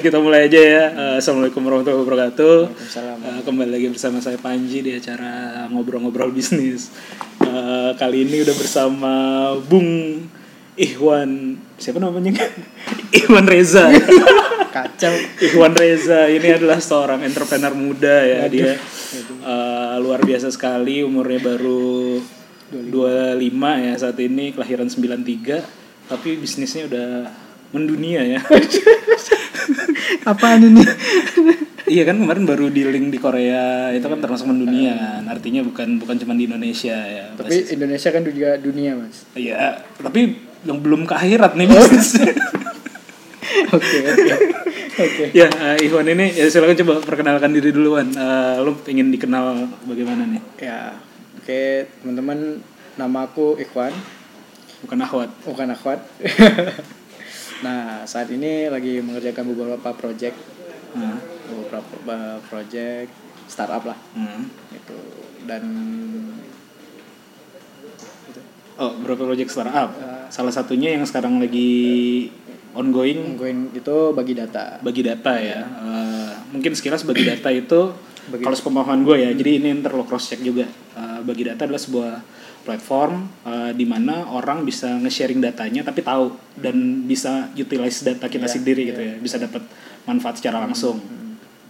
Kita mulai aja ya. Eh, Assalamualaikum warahmatullahi wabarakatuh. Waalaikumsalam. Eh, kembali lagi bersama saya Panji di acara ngobrol-ngobrol bisnis. Eh, kali ini udah bersama Bung Ikhwan siapa namanya? Ikhwan Reza. Kacau. Ikhwan Reza ini adalah seorang entrepreneur muda ya dia eh, luar biasa sekali umurnya baru 25 ya saat ini kelahiran 93 tapi bisnisnya udah mendunia ya. Apaan ini? Iya kan kemarin baru di link di Korea itu kan termasuk mendunia kan artinya bukan bukan cuma di Indonesia ya. Tapi Indonesia kan juga dunia, Mas. Iya tapi yang belum ke akhirat nih bisnisnya. Oke, oke. Oke. ya eh, Ikhwan ini ya silakan coba perkenalkan diri duluan. Eh, lu pengen dikenal bagaimana nih? Ya. Oke, teman-teman, nama aku Ikhwan, Bukan Ahwat. bukan Akhwat. nah, saat ini lagi mengerjakan beberapa project, Hmm. beberapa uh, project startup lah Hmm. gitu. Dan Oh, berapa project startup? Eh. Salah satunya yang sekarang lagi ongoing ongoing itu bagi data. bagi data ya. Eh, mungkin sekilas bagi data itu Bagi- kalau sepemahaman gue ya. Jadi ini lo cross check juga. Eh, bagi data adalah sebuah platform eh, di mana orang bisa nge-sharing datanya tapi tahu dan bisa utilize data kita Iya, sendiri gitu ya. Bisa dapat manfaat secara langsung.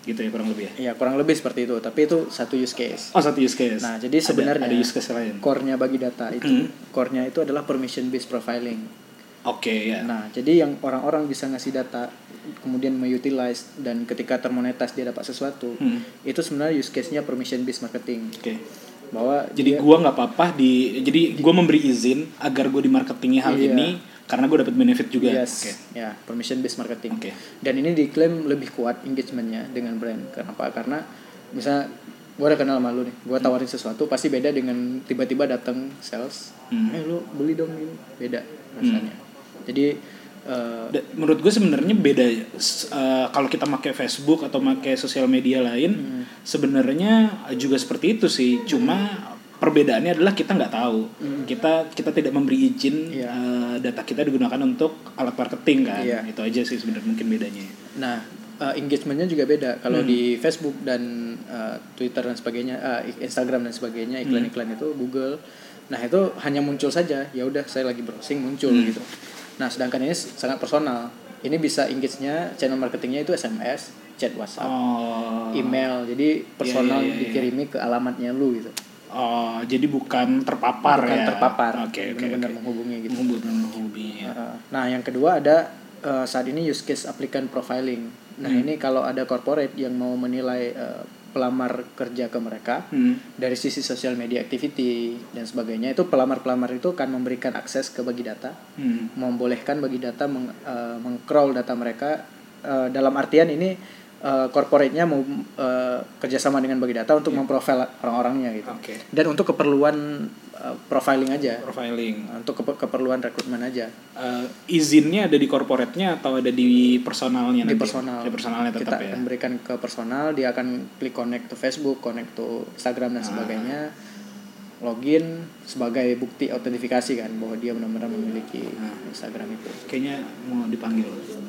Gitu ya kurang lebih ya. Ya, kurang lebih seperti itu, tapi itu satu use case. Oh, satu use case. Nah, jadi Ada- sebenarnya ada, use case lain. core-nya bagi data itu, Hmm. core-nya itu adalah permission based profiling. Oke ya. Nah, jadi yang orang-orang bisa ngasih data kemudian mengutilize dan ketika termonetas dia dapat sesuatu, Hmm. itu sebenarnya use case-nya permission based marketing. Oke. Bahwa Jadi dia- gua nggak apa-apa di jadi gua memberi izin agar gue di marketingnya hal Iya. ini karena gue dapat benefit juga. Yes, Oke. ya permission based marketing. Oke. Dan ini diklaim lebih kuat engagementnya dengan brand. Kenapa? Karena misalnya gue udah kenal sama lu nih, gue tawarin sesuatu pasti beda dengan tiba-tiba datang sales, Hmm. eh lu beli dong ini, beda rasanya. Jadi Da- menurut gue sebenarnya beda eh, kalau kita pakai Facebook atau pakai sosial media lain Hmm. sebenarnya juga seperti itu sih cuma perbedaannya adalah kita nggak tahu kita kita tidak memberi izin Hmm. Iya. eh, data kita digunakan untuk alat marketing kan Iya. itu aja sih sebenarnya mungkin bedanya Nah, uh, engagementnya juga beda. Hmm. Kalau di Facebook dan uh, Twitter dan sebagainya, uh, Instagram dan sebagainya, Hmm. iklan-iklan itu Google. Nah itu hanya muncul saja. Ya udah, saya lagi browsing muncul Hmm. gitu. Nah, sedangkan ini sangat personal. Ini bisa engage-nya channel marketingnya itu SMS, chat WhatsApp, oh email. Jadi personal iya, iya, iya. dikirimi ke alamatnya lu gitu. oh jadi bukan terpapar Bukan ya terpapar. oke oke benar-benar oke. menghubungi gitu. Menghubungi, menghubungi, ya. Nah, yang kedua ada uh, saat ini use case applicant profiling. Nah, Hmm. ini kalau ada corporate yang mau menilai uh, pelamar kerja ke mereka Hmm. dari sisi social media activity dan sebagainya, itu pelamar-pelamar itu akan memberikan akses ke bagi data, Hmm. membolehkan bagi data meng, uh, meng-crawl data mereka uh, dalam artian ini uh, corporate-nya mau uh, kerjasama dengan bagi data untuk memprofile orang-orangnya gitu. Oke. Dan untuk keperluan uh, profiling aja, profiling untuk kepe- keperluan rekrutmen aja. Eh, izinnya ada di corporate-nya atau ada di personalnya di nanti? personal. Di personalnya kita tetap ya. akan berikan ke personal, dia akan klik connect to Facebook, connect to Instagram Ah. dan sebagainya. Login sebagai bukti autentifikasi kan bahwa dia benar-benar memiliki Ah. Instagram itu. Kayaknya mau dipanggil.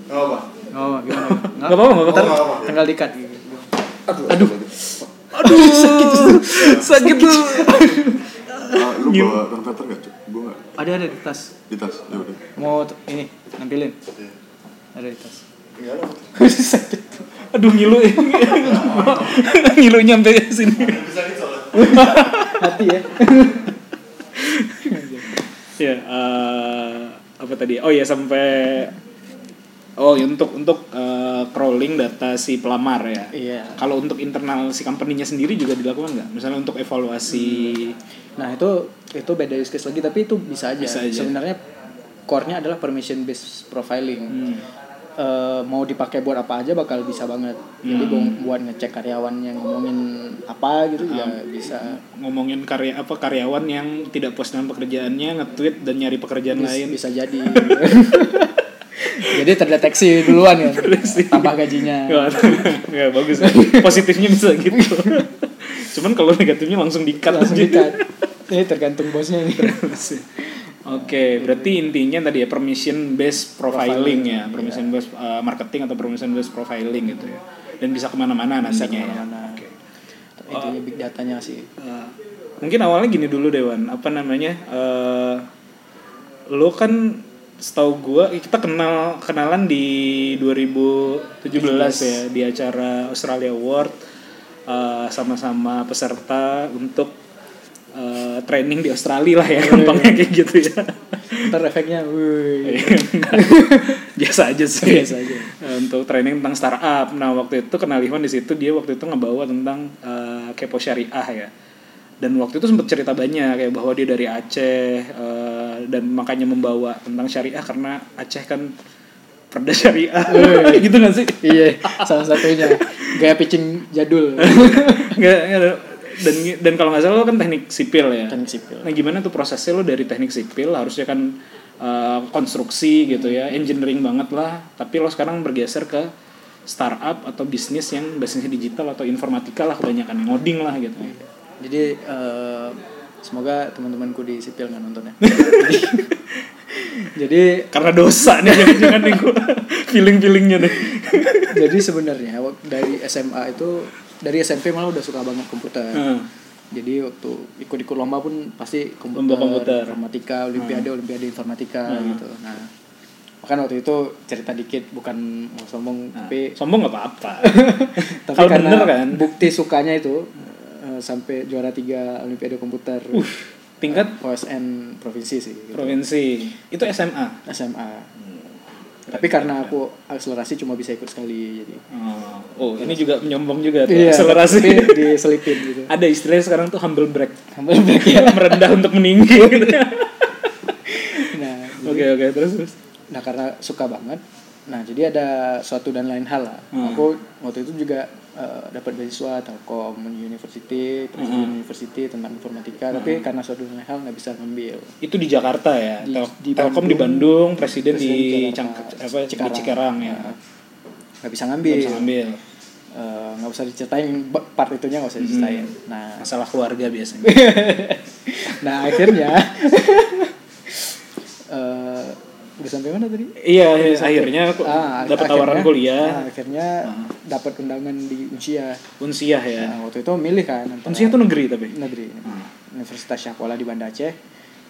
Gak apa. Oh, gimana? Gak apa-apa, gak apa-apa. Tinggal dikat. Aduh. Aduh. Aduh, sakit sakit tuh. Ah, lu bawa rang paper gak, Cuk? Gue gak. Ada ada di tas. Di tas. Ya udah. Mau ini nampilin. Iya. Ada di tas. Tinggal apa? sakit. Aduh ngilu ya. ngilu nyampe sini. Gitu. Hati ya. ya, eh, apa tadi? Oh ya sampai Oh, ya, untuk untuk eh, crawling data si pelamar ya. Iya. Kalau untuk internal si company-nya sendiri juga dilakukan nggak? Misalnya untuk evaluasi Nah itu itu beda use case lagi tapi itu bisa aja. Bisa aja. Sebenarnya core-nya adalah permission based profiling. Hmm. Eh, mau dipakai buat apa aja bakal bisa banget. Jadi Hmm. bu- buat ngecek karyawan yang ngomongin apa gitu ya bisa ngomongin karya apa karyawan yang tidak puas dengan pekerjaannya nge-tweet dan nyari pekerjaan bis- lain bisa jadi. Jadi terdeteksi duluan ya. Tambah gajinya. Nggak, nggak bagus ya. positifnya bisa gitu cuman kalau negatifnya langsung di-cut Langsung aja. dikat. Ini tergantung bosnya nih. Oke, berarti intinya tadi ya permission based profiling, ya, Profiling, permission based uh, marketing atau permission based profiling gitu ya. Dan bisa ke mana-mana bisa nantinya ya. ke mana-mana. Intinya big datanya sih. Uh, mungkin awalnya gini dulu Dewan, apa namanya? Uh, lo kan setahu gua kita kenal kenalan di 2017 ya di acara Australia Award. Uh, sama-sama peserta untuk uh, training di Australia lah ya gampangnya kayak gitu ya. ntar efeknya wih biasa aja sih. Biasa aja. Eh, untuk training tentang startup. Nah waktu itu kenal Ivan di situ dia waktu itu ngebawa tentang eh, kepo syariah ya. Dan waktu itu sempat cerita banyak kayak bahwa dia dari Aceh eh, dan makanya membawa tentang syariah karena Aceh kan perda syariah. Gitu gak sih? Iya salah satunya. Gaya pitching jadul. Nggak- dan dan kalau nggak salah lo kan teknik sipil ya teknik sipil Nah gimana tuh prosesnya lo dari teknik sipil harusnya kan uh, konstruksi gitu ya, engineering banget lah. Tapi lo sekarang bergeser ke startup atau bisnis yang basisnya digital atau informatika lah kebanyakan ngoding lah gitu. jadi eh, semoga teman-temanku di sipil nggak nonton ya jadi, jadi Karena dosa nih jangan-jangan nih gue feeling-feelingnya deh. jadi sebenarnya dari SMA itu dari SMP malah udah suka banget komputer Hmm. jadi waktu ikut-ikut lomba pun pasti komputer, Lomba komputer. informatika olimpiade olimpiade informatika Hmm. gitu nah bahkan waktu itu cerita dikit bukan mau sombong Nah, tapi sombong nggak apa-apa. tapi Kalau karena bener kan, bukti sukanya itu eh, sampai juara tiga olimpiade komputer uh, tingkat OSN provinsi sih gitu. provinsi itu SMA. SMA tapi karena aku akselerasi cuma bisa ikut sekali jadi Oh, oh ini juga menyombong juga tuh Iya, akselerasi. diselipin gitu Ada istilahnya sekarang tuh humble brag. Humble brag ya. merendah untuk meninggi gitu. nah Oke oke terus terus. nah karena suka banget nah jadi ada suatu dan lain hal lah Hmm. aku waktu itu juga eh, dapat beasiswa Telkom University Presiden Hmm. University tentang informatika tapi karena suatu hal nggak bisa ngambil Itu di Jakarta ya. Di- Tel- di Telkom di Bandung, presiden, Presiden di, Jakarta. apa Cikarang. di Cikarang ya. Nggak bisa Nggak ngambil bisa ngambil. Eh, nggak usah diceritain part itunya nggak usah diceritain Hmm. nah Masalah keluarga biasanya. nah akhirnya eh udah sampai mana tadi iya, akhirnya aku Ah, dapat tawaran kuliah nah, akhirnya dapat undangan di Unsia Unsiah ya. nah, waktu itu milih kan Unsiah tuh negeri tapi. negeri Universitas Syakola di Banda Aceh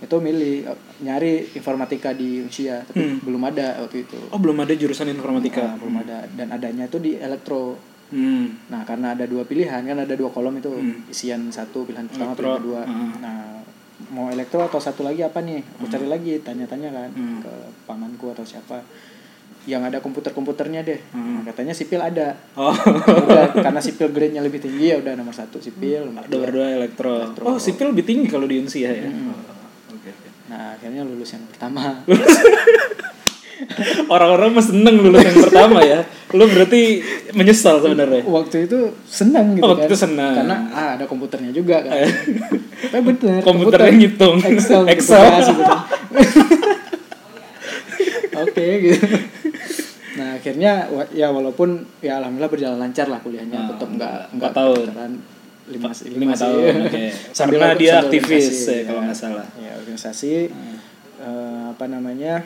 itu milih eh, nyari informatika di Unsia tapi Hmm. belum ada waktu itu Oh, belum ada jurusan informatika. Nah, belum ada dan adanya itu di elektro Hmm. nah karena ada dua pilihan kan ada dua kolom itu Hmm. isian satu pilihan pertama Elektro, pilihan kedua hmm. nah mau elektro atau satu lagi apa nih aku cari lagi tanya-tanya kan Hmm. ke pamanku atau siapa yang ada komputer-komputernya deh Hmm. Nah, katanya sipil ada Oh, Udah, karena sipil grade-nya lebih tinggi ya udah nomor satu sipil nomor dua. elektro. Elektro. Oh, sipil lebih tinggi kalau di Unsiah ya. Hmm. Oh, oke, oke. nah akhirnya lulus yang pertama Orang-orang mah seneng lulus yang pertama ya. Lu berarti menyesal sebenarnya. waktu itu senang gitu Oh, waktu kan itu senang. karena ah, ada komputernya juga kan tapi bener Komputernya ngitung. Excel Excel. Gitu oke gitu nah akhirnya ya walaupun ya alhamdulillah berjalan lancar lah kuliahnya Ah, tetap nggak nggak tahun. lima, Lima tahun, oke. Sambil Karena dia aktivis, ya, kalau nggak salah. ya organisasi eh, apa namanya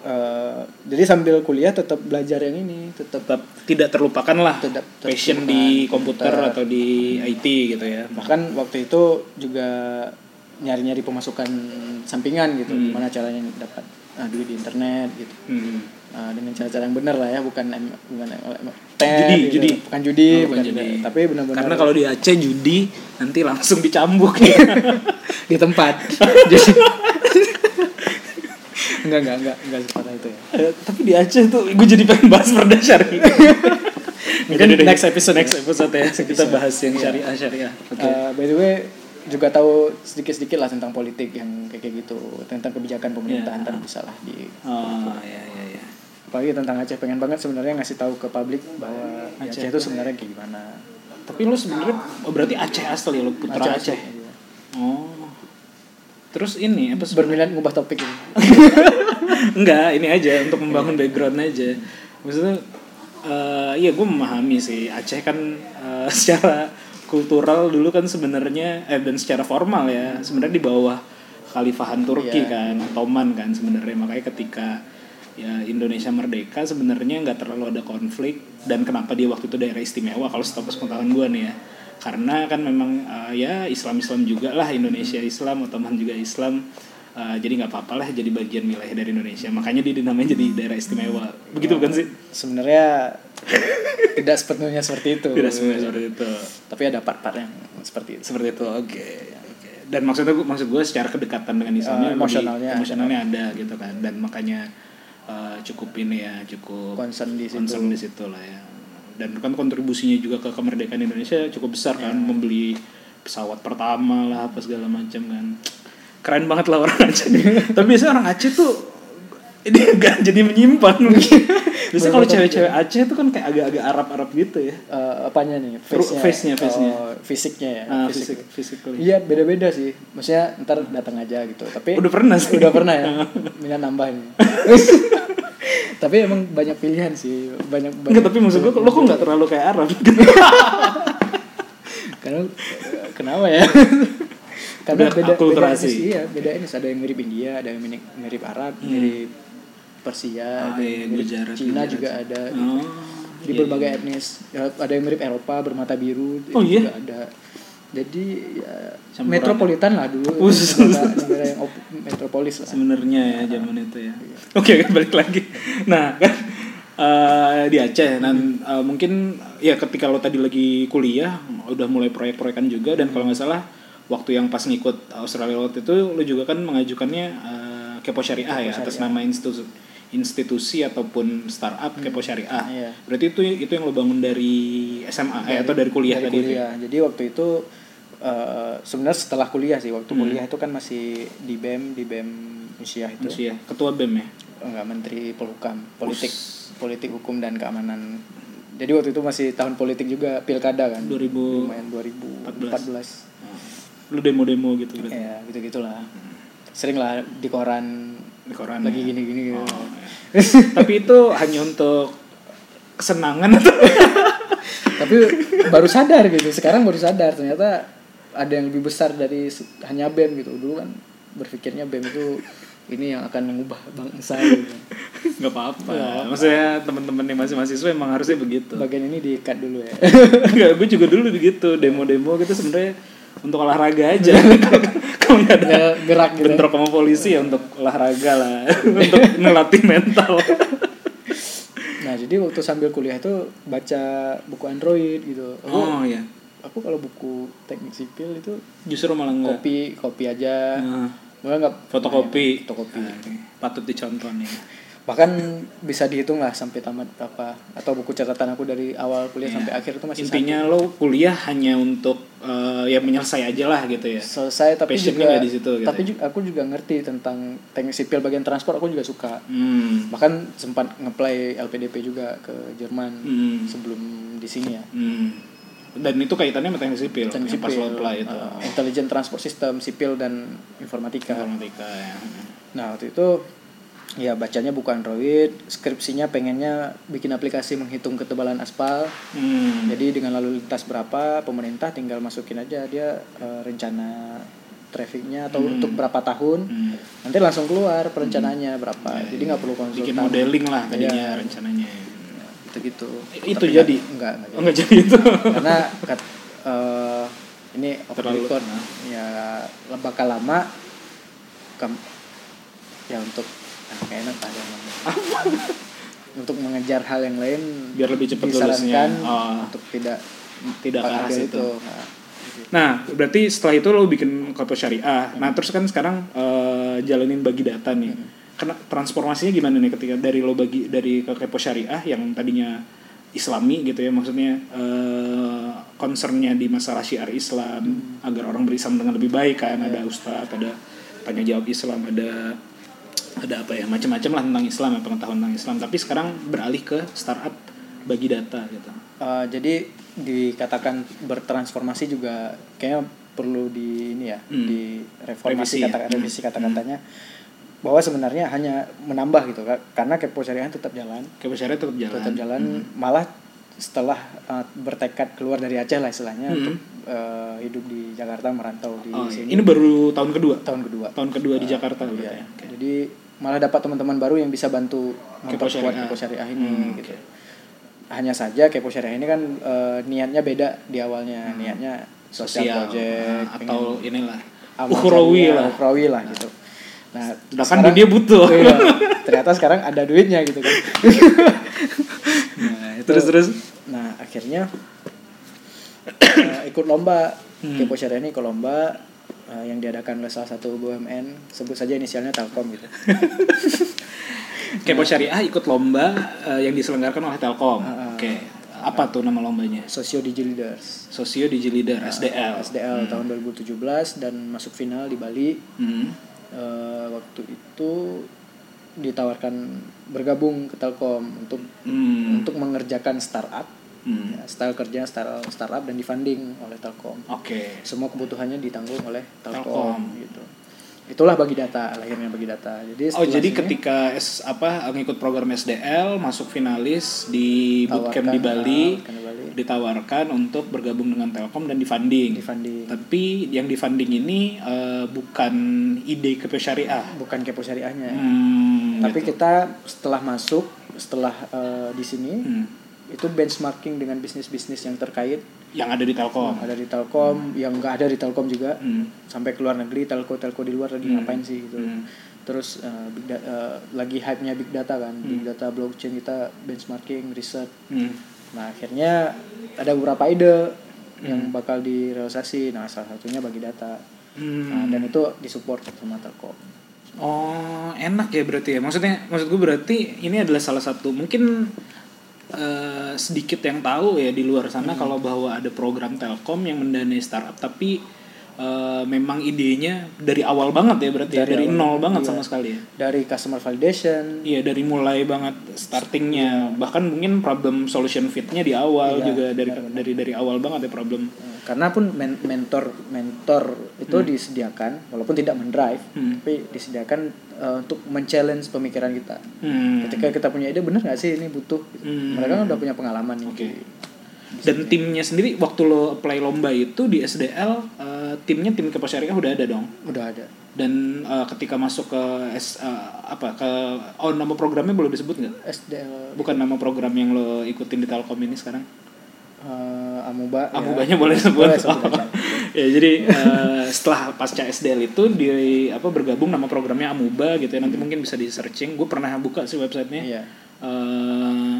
eh, jadi sambil kuliah tetap belajar yang ini tetap Tetap tidak terlupakan lah Tetap passion terlupakan. di komputer atau di IT gitu ya. bahkan waktu itu juga nyari-nyari pemasukan sampingan gitu Hmm. gimana caranya dapat ah, duit di internet gitu Hmm. Ah, dengan cara-cara yang benar lah ya bukan em- bukan em- em- Judi, gitu. judi. bukan judi Oh, bukan bukan judi. tapi benar-benar Karena kalau di Aceh judi nanti langsung dicambuk ya. di tempat jadi enggak enggak enggak enggak separah itu ya Eh, tapi di Aceh tuh gue jadi pengen bahas perda syariah. Mungkin next episode next ya. episode ya kita episode. bahas yang Iya. syariah syariah. Oke. Eh, by the way juga tahu sedikit-sedikit lah tentang politik yang kayak gitu tentang kebijakan pemerintahan Iya. ntar bisa lah di oh ya ya ya. apalagi tentang Aceh pengen banget sebenarnya ngasih tahu ke publik bahwa Aceh Aceh itu sebenarnya kayak gimana Tapi lu sebenarnya oh, berarti Aceh asli lu putra Aceh. Iya. Oh. Terus ini apa sebenarnya? berminat ngubah topik ini Enggak, ini aja untuk membangun background aja. Maksudnya eh iya gue memahami sih Aceh kan eh, secara kultural dulu kan sebenarnya eh dan secara formal ya sebenarnya di bawah khalifahan Turki Iya. kan Ottoman kan sebenarnya makanya ketika ya Indonesia merdeka sebenarnya nggak terlalu ada konflik dan kenapa dia waktu itu daerah istimewa kalau setahu pengetahuan gue nih ya karena kan memang uh, ya Islam Islam juga lah Indonesia Islam Ottoman juga Islam Uh, jadi nggak apa-apa lah jadi bagian wilayah dari Indonesia makanya dia dinamain jadi daerah istimewa begitu bukan sih Sebenarnya tidak sepenuhnya seperti itu. tidak sebenarnya seperti itu Tapi ada part-part yang seperti itu. seperti itu oke oke dan maksudnya gua- maksud gue secara kedekatan dengan Islamnya Eh, lebih- emosionalnya ada. emosionalnya ada gitu kan dan makanya eh, cukup ini ya cukup Concern di situ. concern di situ lah ya dan kan kontribusinya juga ke kemerdekaan Indonesia cukup besar kan Iya. membeli pesawat pertama lah apa segala macam kan keren banget lah orang Aceh tapi biasanya orang Aceh tuh ini enggak jadi menyimpang biasanya kalau cewek-cewek Aceh tuh kan kayak agak-agak Arab-Arab gitu ya Eh, apanya nih? Face-nya, face-nya. Oh, fisiknya ya. Ah, fisik. fisik. Iya beda-beda sih. Maksudnya ntar datang aja gitu. Tapi Udah pernah sih. Udah pernah ya. Minat nambah nih. Tapi emang banyak pilihan sih. Banyak. banyak Enggak, tapi maksud gue lo kok nggak terlalu kayak Arab Karena kenapa ya? Karena Udah beda beda akulturasi. etnis, iya, beda ini ada yang mirip India, ada yang mirip, mirip Arab, mirip Persia, Hmm. Ada iya, mirip Gujarat, Cina Gujarat. juga ada. Oh, di iya, berbagai etnis Ya, ada yang mirip Eropa bermata biru Oh, iya? juga ada jadi ya, Campuran. metropolitan lah dulu. Khusus. negara, negara yang op- metropolis lah. Sebenarnya ya zaman itu ya. Oke balik lagi. Nah kan eh, di Aceh. Dan eh, mungkin ya ketika lo tadi lagi kuliah udah mulai proyek-proyekan juga. Dan kalau nggak salah waktu yang pas ngikut Australia waktu itu lo juga kan mengajukannya eh, Kepo Syariah ya atas nama institusi institusi ataupun startup Kepo Syariah. Iya. berarti itu itu yang lo bangun dari SMA eh, atau dari kuliah dari tadi itu? ya? kuliah. Jadi waktu itu eh, sebenarnya setelah kuliah sih waktu Hmm. kuliah itu kan masih di BEM di BEM Usia itu. Manusia. ketua BEM ya? Enggak menteri polhukam politik politik hukum dan keamanan. Jadi waktu itu masih tahun politik juga pilkada kan? 2000 lumayan 2014 lu demo-demo gitu berarti? Ya gitu gitulah sering lah di koran. Di koran lagi ya? gini-gini gitu. Oh, ya. tapi itu hanya untuk kesenangan tapi baru sadar gitu. Sekarang baru sadar ternyata ada yang lebih besar dari hanya bem gitu. Dulu kan berpikirnya bem itu ini yang akan mengubah bangsa gitu. nggak apa-apa. Maksudnya teman-teman yang masih mahasiswa emang harusnya begitu. Bagian ini diikat dulu ya. Enggak, gue juga dulu begitu. Demo-demo gitu sebenarnya untuk olahraga aja. Kalau nggak ada Nggak gerak gitu. bentrok sama polisi ya untuk olahraga lah. Untuk melatih mental. Nah jadi waktu sambil kuliah itu baca buku android gitu. Aku, oh ya aku kalau buku teknik sipil itu justru malah enggak kopi kopi aja. Nah, Malah nggak fotokopi. Fotokopi. Nah, patut dicontoh nih bahkan bisa dihitung lah sampai tamat apa atau buku catatan aku dari awal kuliah sampai akhir itu masih intinya lo kuliah hanya untuk eh, ya menyelesai aja lah gitu ya. Selesai tapi Passionnya juga di situ gitu tapi ya? juga aku juga ngerti tentang teknik sipil bagian transport aku juga suka. Hmm. bahkan sempat ngeplay LPDP juga ke Jerman Hmm. sebelum di sini ya. Hmm. Dan itu kaitannya sama teknik sipil teknik sipil. lo apply itu. Uh, intelligent transport system sipil dan informatika. Informatika ya. Nah waktu itu ya bacanya buku Android skripsinya pengennya bikin aplikasi menghitung ketebalan aspal. Hmm. jadi dengan lalu lintas berapa pemerintah tinggal masukin aja dia eh, rencana trafficnya atau untuk berapa tahun. Hmm. nanti langsung keluar perencanaannya berapa. Jadi nggak perlu konsultan. bikin modeling lah tadinya Iya. rencananya gitu gitu Itu jadi? enggak enggak oh nggak jadi itu karena kat, eh, ini off Terlalu- record nah. ya bakal lama kam- ya untuk nah, kayak enak ada untuk mengejar hal yang lain Biar lebih cepat lulusnya. Oh. untuk tidak Tidak ke arah situ. Nah, nah berarti setelah itu lo bikin koto syariah nah terus kan sekarang eh, jalanin bagi data nih karena transformasinya gimana nih ketika dari lo bagi dari ke kepo syariah yang tadinya islami gitu ya maksudnya eh, concernnya di masalah syiar Islam agar orang berislam dengan lebih baik kan ada ustadz ada tanya jawab Islam ada ada apa ya macam-macam lah tentang Islam ya pengetahuan tentang Islam tapi sekarang beralih ke startup bagi data gitu Eh, jadi dikatakan bertransformasi juga kayaknya perlu di ini ya Hmm. di reformasi Revisi ya. kata Hmm. revisi kata-katanya bahwa sebenarnya hanya menambah gitu Kak. karena kepo syariah tetap jalan kepo syariah tetap jalan tetap jalan malah setelah uh, bertekad keluar dari Aceh lah istilahnya untuk uh, hidup di Jakarta merantau di Hmm. Oh, iya. sini ini baru tahun kedua. tahun kedua. Tahun kedua di Jakarta Iya. berarti ya. Oke. Jadi malah dapat teman-teman baru yang bisa bantu Kepo memperkuat Syariah. Kepo Syariah ini Hmm, gitu. Hanya saja Kepo Syariah ini kan eh, niatnya beda di awalnya, niatnya Hmm. sosial, Sosial project Nah, atau inilah jariah, lah. lah gitu. Nah, Sedangkan dunia butuh. iya, ternyata sekarang ada duitnya gitu kan. Nah, terus terus Nah, akhirnya eh, ikut lomba Hmm. Kepo Syariah ini ikut lomba eh, yang diadakan oleh salah satu BUMN, sebut saja inisialnya Telkom gitu. Kepo Syariah ikut lomba eh, yang diselenggarakan oleh Telkom. Ah. Oke. Apa tuh nama lombanya? Socio Digi Leaders. Sosio Digi Leader SDL. SDL tahun 2017 dan masuk final di Bali. Hmm. Eh, waktu itu ditawarkan bergabung ke Telkom untuk Hmm. untuk mengerjakan startup. Hmm. Ya, style kerja style startup dan difunding oleh Telkom. Oke. Semua kebutuhannya ditanggung oleh Telkom. Telkom, gitu. Itulah bagi data, lahirnya bagi data. Jadi Oh jadi sini, ketika S, apa ngikut program SDL masuk finalis di bootcamp tawarkan, di Bali ah, bootcamp di Bali, ditawarkan untuk bergabung dengan Telkom dan difunding. difunding. Tapi yang difunding ini eh, bukan ide KP Syariah. Bukan kepo syariahnya. Hmm, Tapi gitu. kita setelah masuk, setelah eh, di sini Hmm. Itu benchmarking dengan bisnis-bisnis yang terkait yang ada di Telkom. yang ada di Telkom, yang nggak ada di Telkom juga Hmm. sampai ke luar negeri telco-telco di luar lagi Hmm. ngapain sih gitu. Hmm. Terus big da- eh, lagi hype-nya big data kan, big data blockchain kita benchmarking, riset. Hmm. Nah, akhirnya ada beberapa ide Hmm. yang bakal direalisasi. Nah, salah satunya bagi data. Hmm. Nah, dan itu disupport sama Telkom. Oh, enak ya berarti ya. Maksudnya maksud gue berarti ini adalah salah satu mungkin eh, sedikit yang tahu ya di luar sana Hmm. kalau bahwa ada program Telkom yang mendanai startup tapi eh, memang idenya dari awal banget ya berarti ya, Dari dari awal, nol banget iya. sama sekali ya. Dari customer validation, Iya dari mulai banget startingnya bahkan mungkin problem solution fitnya di awal Iya, juga dari dari dari awal banget ya problem. eh, karena pun men- mentor mentor itu disediakan walaupun tidak mendrive, Hmm. tapi disediakan eh, untuk men-challenge pemikiran kita. Hmm. Ketika kita punya ide bener gak sih ini butuh? Hmm. Mereka kan udah punya pengalaman nih. Oke. Dan timnya sendiri waktu lo apply lomba itu di SDL eh, timnya tim Kepo Syariah udah ada dong. Udah ada. Dan eh, ketika masuk ke S, eh, apa ke oh nama programnya boleh disebut nggak? SDL Bukan nama program yang lo ikutin di Telkom ini sekarang. eh, Amuba. ya. Amubanya boleh sebut. Boleh sebut aja. ya jadi eh, setelah pasca SDL itu di apa bergabung nama programnya Amuba gitu ya nanti mungkin bisa di searching. Gue pernah buka sih websitenya. Iya. Eh,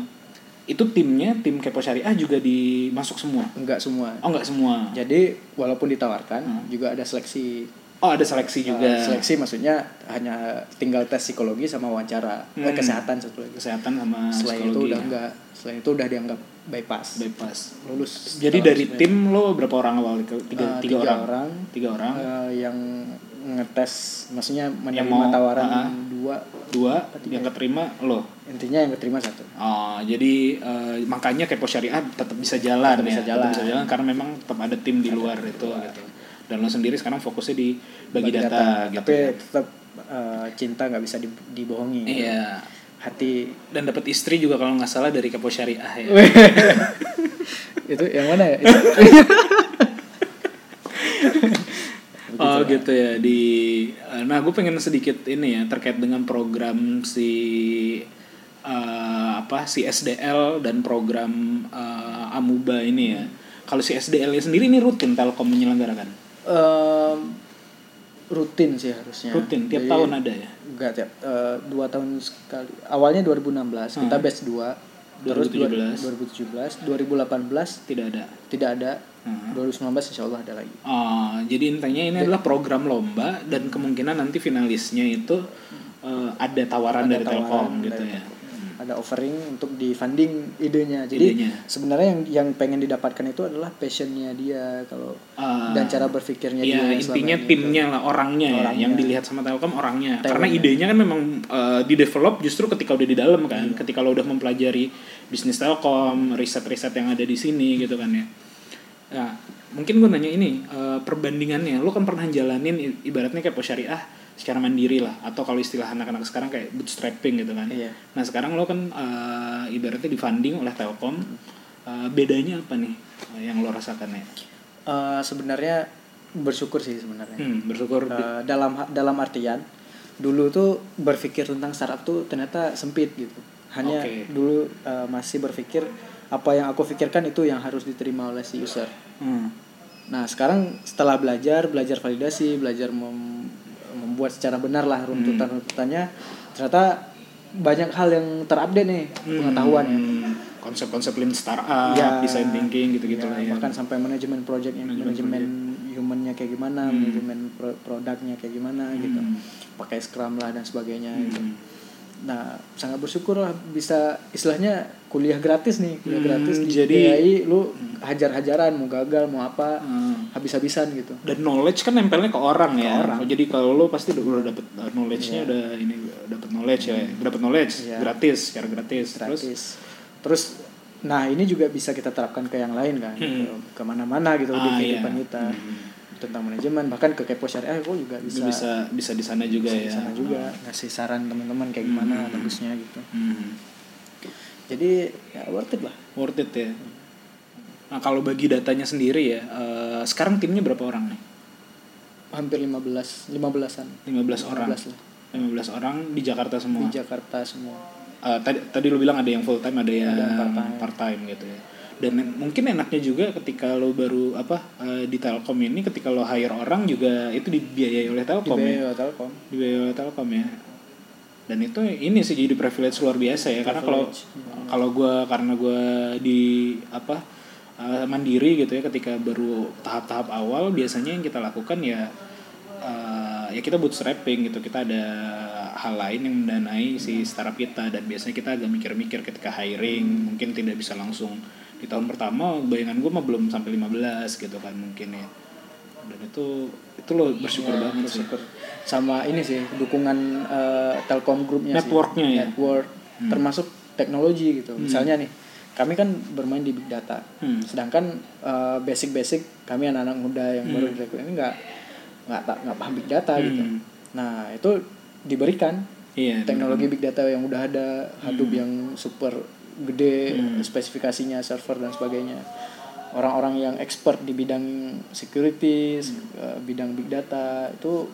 itu timnya tim Kepo Syariah juga dimasuk semua. Enggak semua. Oh nggak semua. Jadi walaupun ditawarkan juga ada seleksi. Oh ada seleksi juga. Eh, seleksi maksudnya hanya tinggal tes psikologi sama wawancara Eh, Hmm. kesehatan satu lagi. Kesehatan sama Selain itu udah ya. enggak. Selain itu udah dianggap bypass. bypass. Lulus. Jadi dari sebenarnya. tim lo berapa orang awal? Tiga, tiga, Eh, tiga tiga orang. orang. Tiga orang. Eh, yang ngetes maksudnya menerima mau, tawaran ah, dua Dua. Yang keterima lo. intinya yang keterima satu Oh, jadi eh, makanya Kepo Syariah tetap bisa jalan Tetap ya. bisa jalan. Tetap bisa jalan karena memang tetap ada tim di luar itu gitu. Dan lo sendiri sekarang fokusnya di bagi, data, gitu. tapi ya. tetap eh, cinta nggak bisa di- dibohongi Iya. hati Dan dapat istri juga kalau nggak salah dari Kepo Syariah ya. itu yang mana ya Oh gitu ya di eh, nah gue pengen sedikit ini ya terkait dengan program si eh, apa si SDL dan program eh, Amuba ini ya. Kalau si SDL sendiri ini rutin Telkom menyelenggarakan. Em, rutin sih harusnya Rutin tiap Jadi, tahun ada ya. enggak tiap eh, dua tahun sekali awalnya 2016 kita Hmm. batch 2 terus 2017. 2017 2018 Tidak ada. tidak ada Hmm. 2019 insya Allah ada lagi Oh, jadi intinya ini adalah program lomba dan kemungkinan nanti finalisnya itu eh, ada tawaran Ada dari tawaran Telkom gitu dari- ya. ada offering untuk di funding idenya jadi Idenya. sebenarnya yang yang pengen didapatkan itu adalah passionnya dia kalau Ah, dan cara berpikirnya Iya, dia intinya timnya lah orangnya, ya, Orangnya. yang dilihat sama Telkom orangnya. Telkom, Karena ya. idenya kan memang eh, di develop justru ketika udah di dalam kan, Iya. ketika lo udah mempelajari bisnis Telkom, riset-riset yang ada di sini gitu kan ya. Nah, mungkin gue nanya ini eh, perbandingannya, lo kan pernah jalanin ibaratnya kayak syariah secara mandiri lah, atau kalau istilah anak-anak sekarang kayak bootstrapping gitu kan. Iya. Nah sekarang lo kan eh, ibaratnya di funding oleh Telkom Eh, bedanya apa nih yang lo rasakan ya? Eh, sebenarnya bersyukur sih sebenarnya. Hmm, bersyukur Eh, dalam dalam artian dulu tuh berpikir tentang startup tuh ternyata sempit gitu. Hanya Oke. dulu eh, masih berpikir apa yang aku pikirkan itu yang harus diterima oleh si user. Hmm. Nah sekarang setelah belajar, belajar validasi, belajar mem- membuat secara benar lah runtutan-runtutannya, ternyata banyak hal yang terupdate nih pengetahuannya. Hmm, konsep-konsep lean startup, Ya. design thinking gitu-gitu Ya, lah ya. bahkan sampai manajemen projectnya, manajemen humannya kayak gimana, manajemen pro- produknya kayak gimana gitu, pakai scrum lah dan sebagainya. Gitu. Hmm. Nah sangat bersyukur lah bisa istilahnya kuliah gratis nih, kuliah Hmm, gratis di jadi- lu hajar-hajaran mau gagal mau apa Hmm. habis-habisan gitu. Dan knowledge kan nempelnya ke orang ya. Jadi kalau lo pasti udah, dapet uh, knowledge-nya udah ini dapat knowledge ya, dapat knowledge Iya. gratis, secara gratis. Terus gratis. Terus, nah ini juga bisa kita terapkan ke yang lain kan, Hmm. ke ke mana-mana gitu di Ah, kehidupan iya. kita tentang manajemen bahkan ke kepo syariah kok juga bisa bisa bisa bisa di sana juga di ya. sana juga ngasih saran teman-teman kayak gimana bagusnya gitu. Hmm. Jadi ya worth it lah. Worth it ya. Nah, kalau bagi datanya sendiri ya, eh, sekarang timnya berapa orang nih? Hampir 15 15-an. 15 orang. 15 lah. 15 orang di Jakarta semua. Di Jakarta semua. Eh, tadi tadi lu bilang ada yang full time, ada yang yang part-time. part time gitu ya. Dan mungkin enaknya juga ketika lo baru apa eh, di Telkom ini ketika lo hire orang juga itu dibiayai oleh Telkom ya. BO Telkom. Dibiayai oleh Telkom ya. Dan itu ini sih jadi privilege luar biasa ya karena kalau kalau gua karena gua di apa eh, mandiri gitu ya ketika baru tahap-tahap awal biasanya yang kita lakukan ya eh, ya kita bootstrapping gitu kita ada hal lain yang mendanai si startup kita dan biasanya kita agak mikir-mikir ketika hiring mungkin tidak bisa langsung di tahun pertama bayangan gue mah belum sampai 15 gitu kan mungkin ya dan itu itu lo bersyukur Ya, banget sih bersyukur. Sama ini sih dukungan eh, Telkom grupnya sih. Networknya ya? Network termasuk teknologi gitu. Misalnya nih kami kan bermain di big data. Hmm. Sedangkan eh, basic-basic kami anak-anak muda yang baru direkrut ini nggak nggak tak nggak paham big data gitu. Hmm. Nah itu diberikan iya teknologi big data yang udah ada Hadoop yang super gede Hmm. spesifikasinya server dan sebagainya orang-orang yang expert di bidang security eh, bidang big data itu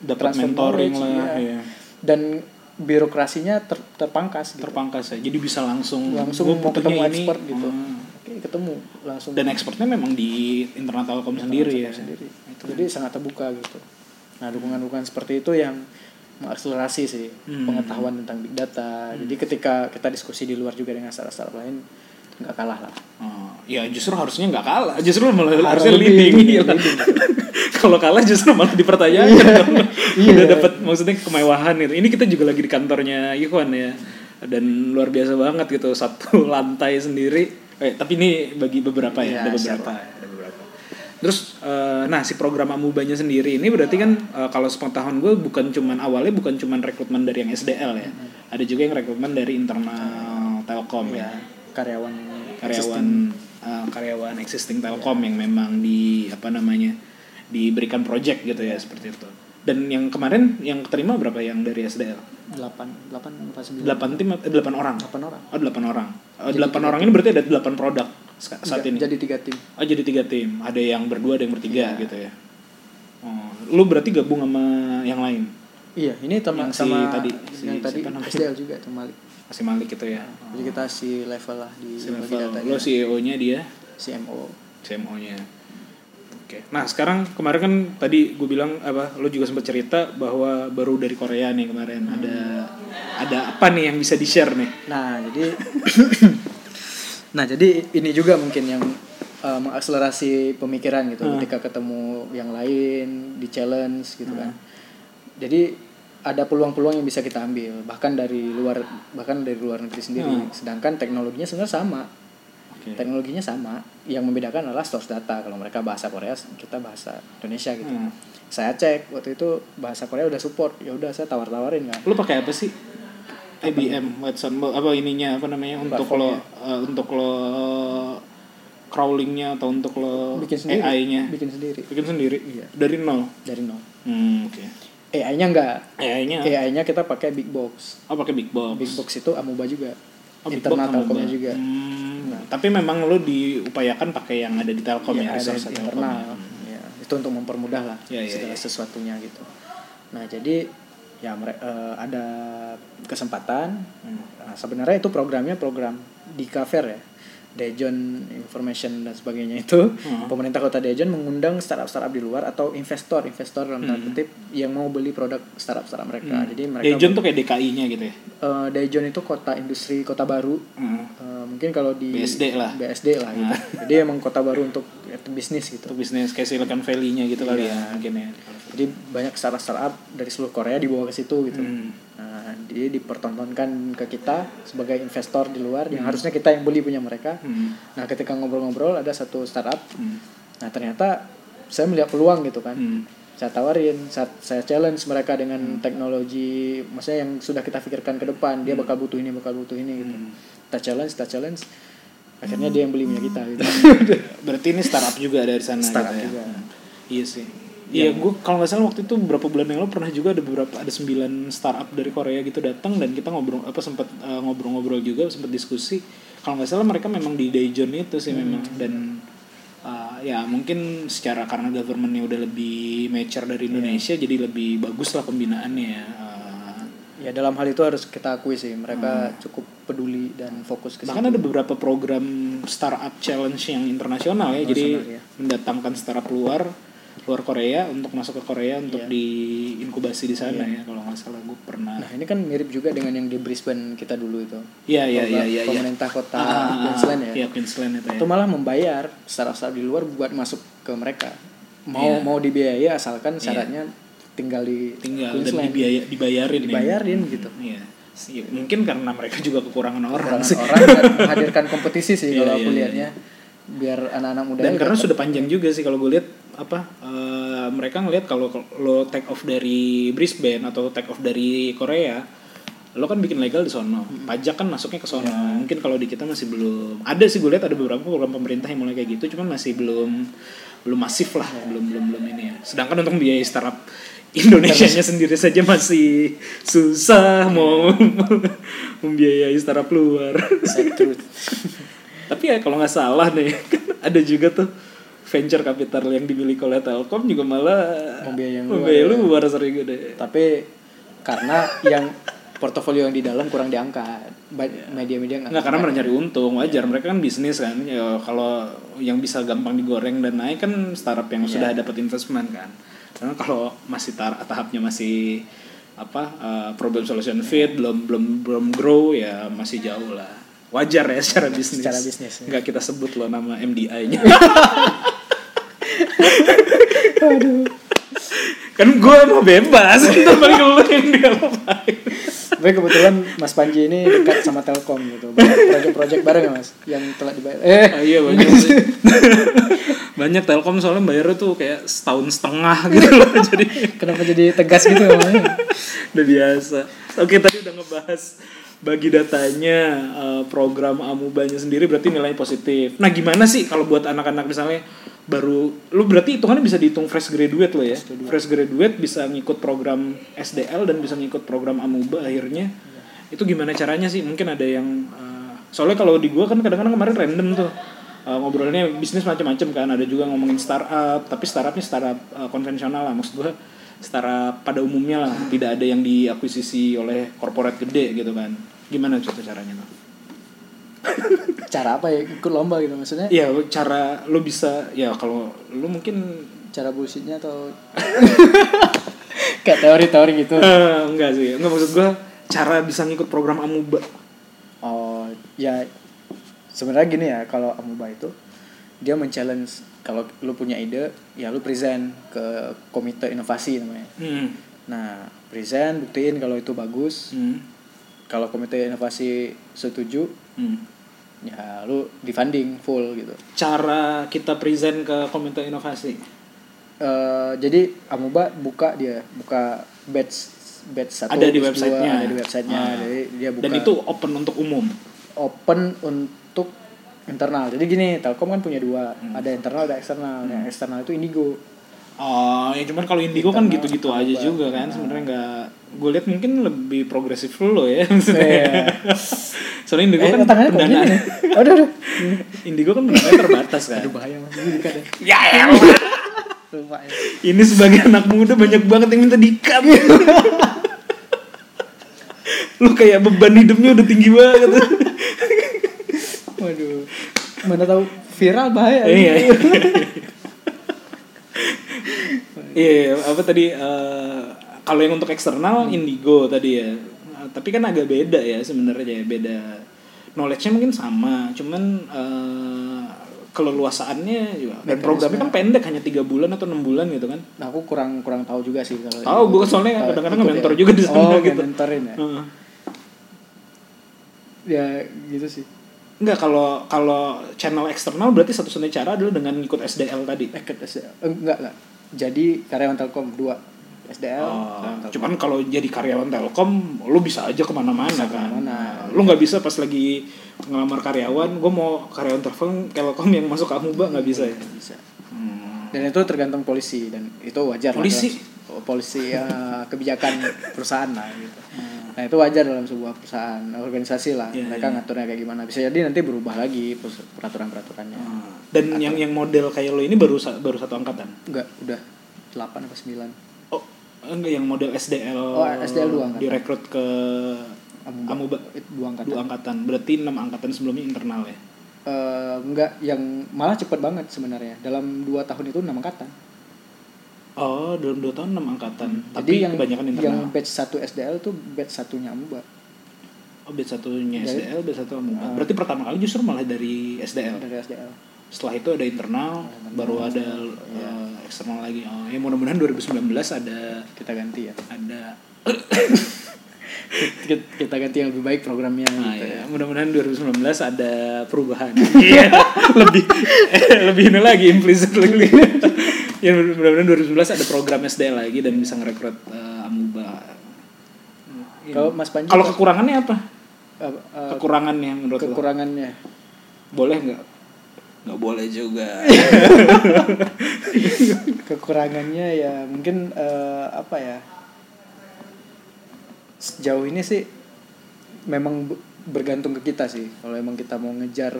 dapat mentoring lah iya. ya. dan birokrasinya ter- terpangkas gitu. terpangkas ya jadi bisa langsung langsung mau ketemu ini. expert gitu Hmm. oke ketemu langsung dan expertnya memang di internal Telkom sendiri ya sendiri jadi sangat terbuka gitu nah dukungan-dukungan seperti itu yang mengakselerasi sih Hmm. pengetahuan tentang big data. Jadi ketika kita diskusi di luar juga dengan startup lain nggak kalah lah. Oh, ya justru harusnya nggak kalah. Justru malah Harus harusnya leading. leading. kalau kalah justru malah dipertanyakan. Iya. udah dapat maksudnya kemewahan gitu ini kita juga lagi di kantornya Ikhwan ya. Dan luar biasa banget gitu satu lantai sendiri. Eh, tapi ini bagi beberapa ya Iya, ada beberapa. ada beberapa terus eh, nah si program amubanya sendiri ini berarti kan eh, kalau sepengetahuan gue bukan cuman awalnya bukan cuman rekrutmen dari yang SDL ya ada juga yang rekrutmen dari internal Telkom ya ya karyawan karyawan uh, karyawan existing Telkom yang memang di apa namanya diberikan project gitu ya seperti itu. Dan yang kemarin yang terima berapa yang dari SDL? delapan delapan apa sembilan 8 tim eh, 8 orang. delapan orang Oh, 8 orang. Oh, 8 orang ini berarti ada 8 produk saat ini. jadi tiga tim Oh, jadi tiga tim. Ada yang berdua, ada yang bertiga gitu ya. Oh, lu berarti gabung sama yang lain? iya ini teman Yang si sama tadi, si yang tadi? SDL juga tuh Malik Masih Malik gitu ya. jadi kita si level lah di Si level. data Lo CEO-nya dia CMO CMO-nya. Oke. Nah, sekarang kemarin kan tadi gue bilang apa lo juga sempat cerita bahwa baru dari Korea nih kemarin ada ada apa nih yang bisa di-share nih? Nah, jadi Nah, jadi ini juga mungkin yang uh, mengakselerasi pemikiran gitu Hmm. ketika ketemu yang lain, di challenge gitu kan. Jadi ada peluang-peluang yang bisa kita ambil bahkan dari luar bahkan dari luar negeri sendiri. Hmm. Sedangkan teknologinya sebenarnya sama. Oke. Teknologinya sama. Yang membedakan adalah source data. Kalau mereka bahasa Korea, kita bahasa Indonesia gitu. Hmm. Saya cek waktu itu bahasa Korea udah support. Ya udah saya tawar-tawarin kan. Lo pakai apa sih? IBM, Watson, apa ininya apa namanya untuk lo eh, untuk lo crawlingnya atau untuk lo Bikin sendiri. AI-nya Bikin sendiri bikin sendiri Iya. dari nol. dari nol. Hmm, oke. AI-nya enggak. AI-nya AI-nya kita pakai big box. oh pakai big box. Big box itu Amuba juga. Oh, Internal Telkomnya juga. Hmm, Nah, tapi memang lo diupayakan pakai yang ada di Telkom ya, ya, ada resource internal ya, itu untuk mempermudah lah Ya, ya, segala ya. sesuatunya gitu nah jadi ya eh, ada kesempatan Hmm. Nah, sebenarnya itu programnya program di Kaver ya Dejon Information dan sebagainya itu Hmm. pemerintah kota Dejon mengundang startup startup di luar atau investor investor dalam tanda kutip yang mau beli produk startup startup mereka Hmm. jadi mereka Dejon tuh kayak DKI-nya gitu ya. eh, Dejon itu kota industri kota baru Hmm. Eh, mungkin kalau di BSD lah. BSD lah gitu. Jadi emang kota baru untuk ya, bisnis gitu. Untuk bisnis kayak Silicon Valley-nya gitu kali Iya. ya mungkin ya. Jadi banyak startup startup dari seluruh Korea dibawa ke situ gitu. Hmm. Nah, dia dipertontonkan ke kita sebagai investor di luar Hmm. yang harusnya kita yang beli punya mereka. Hmm. Nah, ketika ngobrol-ngobrol ada satu startup. Hmm. Nah, ternyata saya melihat peluang gitu kan. Hmm. Saya tawarin, saya, saya challenge mereka dengan teknologi, maksudnya yang sudah kita pikirkan ke depan, dia bakal butuh ini, bakal butuh ini gitu. Hmm. Kita challenge, kita challenge. Akhirnya dia yang beli punya kita gitu. Berarti ini startup juga dari sana Startup gitu ya. juga. Hmm. Iya sih. Iya, gue kalau nggak salah waktu itu beberapa bulan yang lalu pernah juga ada beberapa ada sembilan startup dari Korea gitu datang dan kita ngobrol apa sempat eh, ngobrol-ngobrol juga sempat diskusi. Kalau nggak salah mereka memang di Daejeon itu sih memang dan eh, ya mungkin secara karena governmentnya udah lebih mature dari Indonesia jadi lebih bagus lah pembinaannya ya. Eh, Ya dalam hal itu harus kita akui sih mereka cukup peduli dan fokus ke Bahkan ada beberapa program startup challenge yang internasional ya, jadi Internasional, ya. mendatangkan startup luar luar Korea untuk masuk ke Korea untuk Iya. diinkubasi di sana ya kalau nggak salah gue pernah. Nah ini kan mirip juga dengan yang di Brisbane kita dulu itu. Iya iya iya Program iya. iya. Pemerintah kota Ah, ah, ah, Queensland ya. Iya Queensland itu ya. Malah membayar startup-startup di luar buat masuk ke mereka. Mau Iya. mau dibiayai asalkan syaratnya tinggal di Tinggal dan Queensland. dibiaya, dibayarin ya. Dibayarin gitu. Iya. Iya, mungkin karena mereka juga kekurangan orang Orang, sih. orang kan menghadirkan kompetisi sih Iya, kalau iya, aku iya. lihatnya biar anak-anak muda dan karena sudah panjang juga sih kalau gue lihat apa eh, mereka ngelihat kalau lo take off dari Brisbane atau take off dari Korea lo kan bikin legal di sono. Pajak kan masuknya ke sono. Mungkin kalau di kita masih belum ada sih gue lihat ada beberapa program pemerintah yang mulai kayak gitu cuman masih belum belum masif lah belum belum belum ini ya. Sedangkan untuk biaya startup Indonesia nya sendiri saja masih susah mau membiayai startup luar. Tapi ya kalau nggak salah nih kan ada juga tuh venture capital yang dimiliki oleh Telkom juga malah Membiayai yang luar, membiayai ya. luar sering gede. Tapi karena yang portofolio yang di dalam kurang diangkat, Ba- media-media nggak Nggak karena mereka nyari untung wajar. Mereka kan bisnis kan. Ya kalau yang bisa gampang digoreng dan naik kan startup yang sudah dapat investment kan. Karena kalau masih tar- tahapnya masih apa uh, problem solution fit belum belum belum grow ya masih jauh lah wajar ya secara bisnis Secara bisnis, ya. nggak kita sebut loh nama MDI-nya kan gue mau bebas. Kita balik lu yang dia ngapain Tapi kebetulan Mas Panji ini dekat sama Telkom gitu. Project-project bareng ya Mas yang telah dibayar. Eh, Ah, iya banyak banyak Telkom soalnya bayarnya tuh kayak setahun setengah gitu loh jadi. Kenapa jadi tegas gitu namanya? udah biasa. Oke tadi udah ngebahas bagi datanya eh, program amubanya sendiri berarti nilai positif. Nah gimana sih kalau buat anak-anak misalnya baru lu berarti hitungannya bisa dihitung fresh graduate lo ya? Fresh graduate. Bisa ngikut program SDL dan bisa ngikut program amuba akhirnya. Itu gimana caranya sih? Mungkin ada yang eh, soalnya kalau di gua kan kadang-kadang kemarin random tuh eh, ngobrolnya bisnis macam-macam kan. Ada juga ngomongin startup tapi startupnya startup konvensional lah maksud gua startup pada umumnya lah tidak ada yang diakuisisi oleh korporat gede gitu kan gimana tuh caranya tuh Cara apa ya ikut lomba gitu maksudnya? Iya, cara lu bisa ya kalau lu mungkin Cara bullshitnya atau kayak teori-teori gitu. eh, enggak sih, enggak maksud gua cara bisa ngikut program amuba. Oh, ya sebenarnya gini ya kalau Amuba itu dia men-challenge kalau lu punya ide ya lu present ke komite inovasi namanya. Hmm. Nah, present buktiin kalau itu bagus. Hmm. Kalau komite inovasi setuju, Hmm. ya lu di funding full gitu. Cara kita present ke komite inovasi. Eh, jadi Amuba buka dia buka batch batch satu Ada di dua, websitenya. ada di websitenya Ah. jadi dia buka Dan itu open untuk umum. open untuk internal jadi gini Telkom kan punya dua Hmm. ada internal ada eksternal yang eksternal itu Indigo Oh, ya cuman kalau Indigo kan Internal gitu-gitu aja juga kan sebenarnya nggak gue lihat mungkin lebih progresif lo ya Iya. Soalnya Indigo Eh, kan pendanaan. Aduh, aduh. Indigo kan pendanaannya terbatas kan. Aduh bahaya mas, ya. Ya. Lupa ya. Ini sebagai anak muda banyak banget yang minta dikat. Lu kayak beban hidupnya udah tinggi banget. Waduh. Mana tahu viral bahaya. Iya. Iya, apa tadi eh, kalau yang untuk eksternal Indigo tadi ya. Eh, Tapi kan agak beda ya sebenarnya ya, beda. Knowledge-nya mungkin sama, cuman eh, keleluasaannya juga. Dan programnya kan pendek hanya tiga bulan atau enam bulan gitu kan. Nah, aku kurang kurang tahu juga sih kalau. Tahu, gue soalnya Kalau kadang-kadang nge-mentor ya. juga di sana oh, gitu. mentorin ya. Heeh. Ya gitu sih. Enggak kalau kalau channel eksternal berarti satu-satunya cara adalah dengan ikut SDL tadi. Ikut SDL. Eh, enggak enggak. Jadi karyawan Telkom dua SDL. Oh, cuman kalau jadi karyawan Telkom, lu bisa aja ke mana-mana Bisa kan. ke mana-mana. Lu nggak bisa pas lagi ngelamar karyawan, gue mau karyawan Telkom, Telkom yang masuk ke Amuba nggak bisa ya. bisa. Hmm. Dan itu tergantung polisi dan itu wajar lah Polisi? dalam- oh, polisi ya kebijakan perusahaan lah gitu. Hmm. Nah itu wajar dalam sebuah perusahaan organisasi lah. Iya, Mereka iya. ngaturnya kayak gimana. Bisa jadi nanti berubah lagi perus- peraturan-peraturannya. Hmm. Dan yang yang model kayak lo ini baru baru satu angkatan. Enggak, udah 8 apa 9. Oh, enggak yang model SDL. Oh, SDL dua angkatan. Direkrut ke Amuba. Amuba. Dua angkatan. Dua angkatan. Berarti enam angkatan sebelumnya internal ya. Eh, enggak, yang malah cepet banget sebenarnya. Dalam dua tahun itu enam angkatan. Oh, dalam dua tahun enam angkatan. Jadi Tapi yang kebanyakan internal. yang batch 1 SDL tuh batch satunya Amuba. Oh, batch satunya Dari- SDL, batch satu Amuba. Berarti pertama kali justru malah dari SDL. Dari SDL. Setelah itu ada internal, baru ada eh, eksternal lagi. Oh, ya mudah-mudahan 2019 ada Kita ganti ya. ada Kita, ganti yang lebih baik programnya ah, gitu ya. ya. Mudah-mudahan 2019 ada perubahan. Iya. lebih eh, lebih ini lagi implisit lagi. Ya mudah-mudahan 2019 ada program SDL lagi dan bisa ngerekrut eh, Amuba. Kalau Mas Panji Kalau kekurangannya apa? eh, eh, Kekurangannya menurut lo? kekurangannya Boleh nggak? Nggak boleh juga. kekurangannya ya mungkin eh, apa ya sejauh ini sih memang be- bergantung ke kita sih kalau emang kita mau ngejar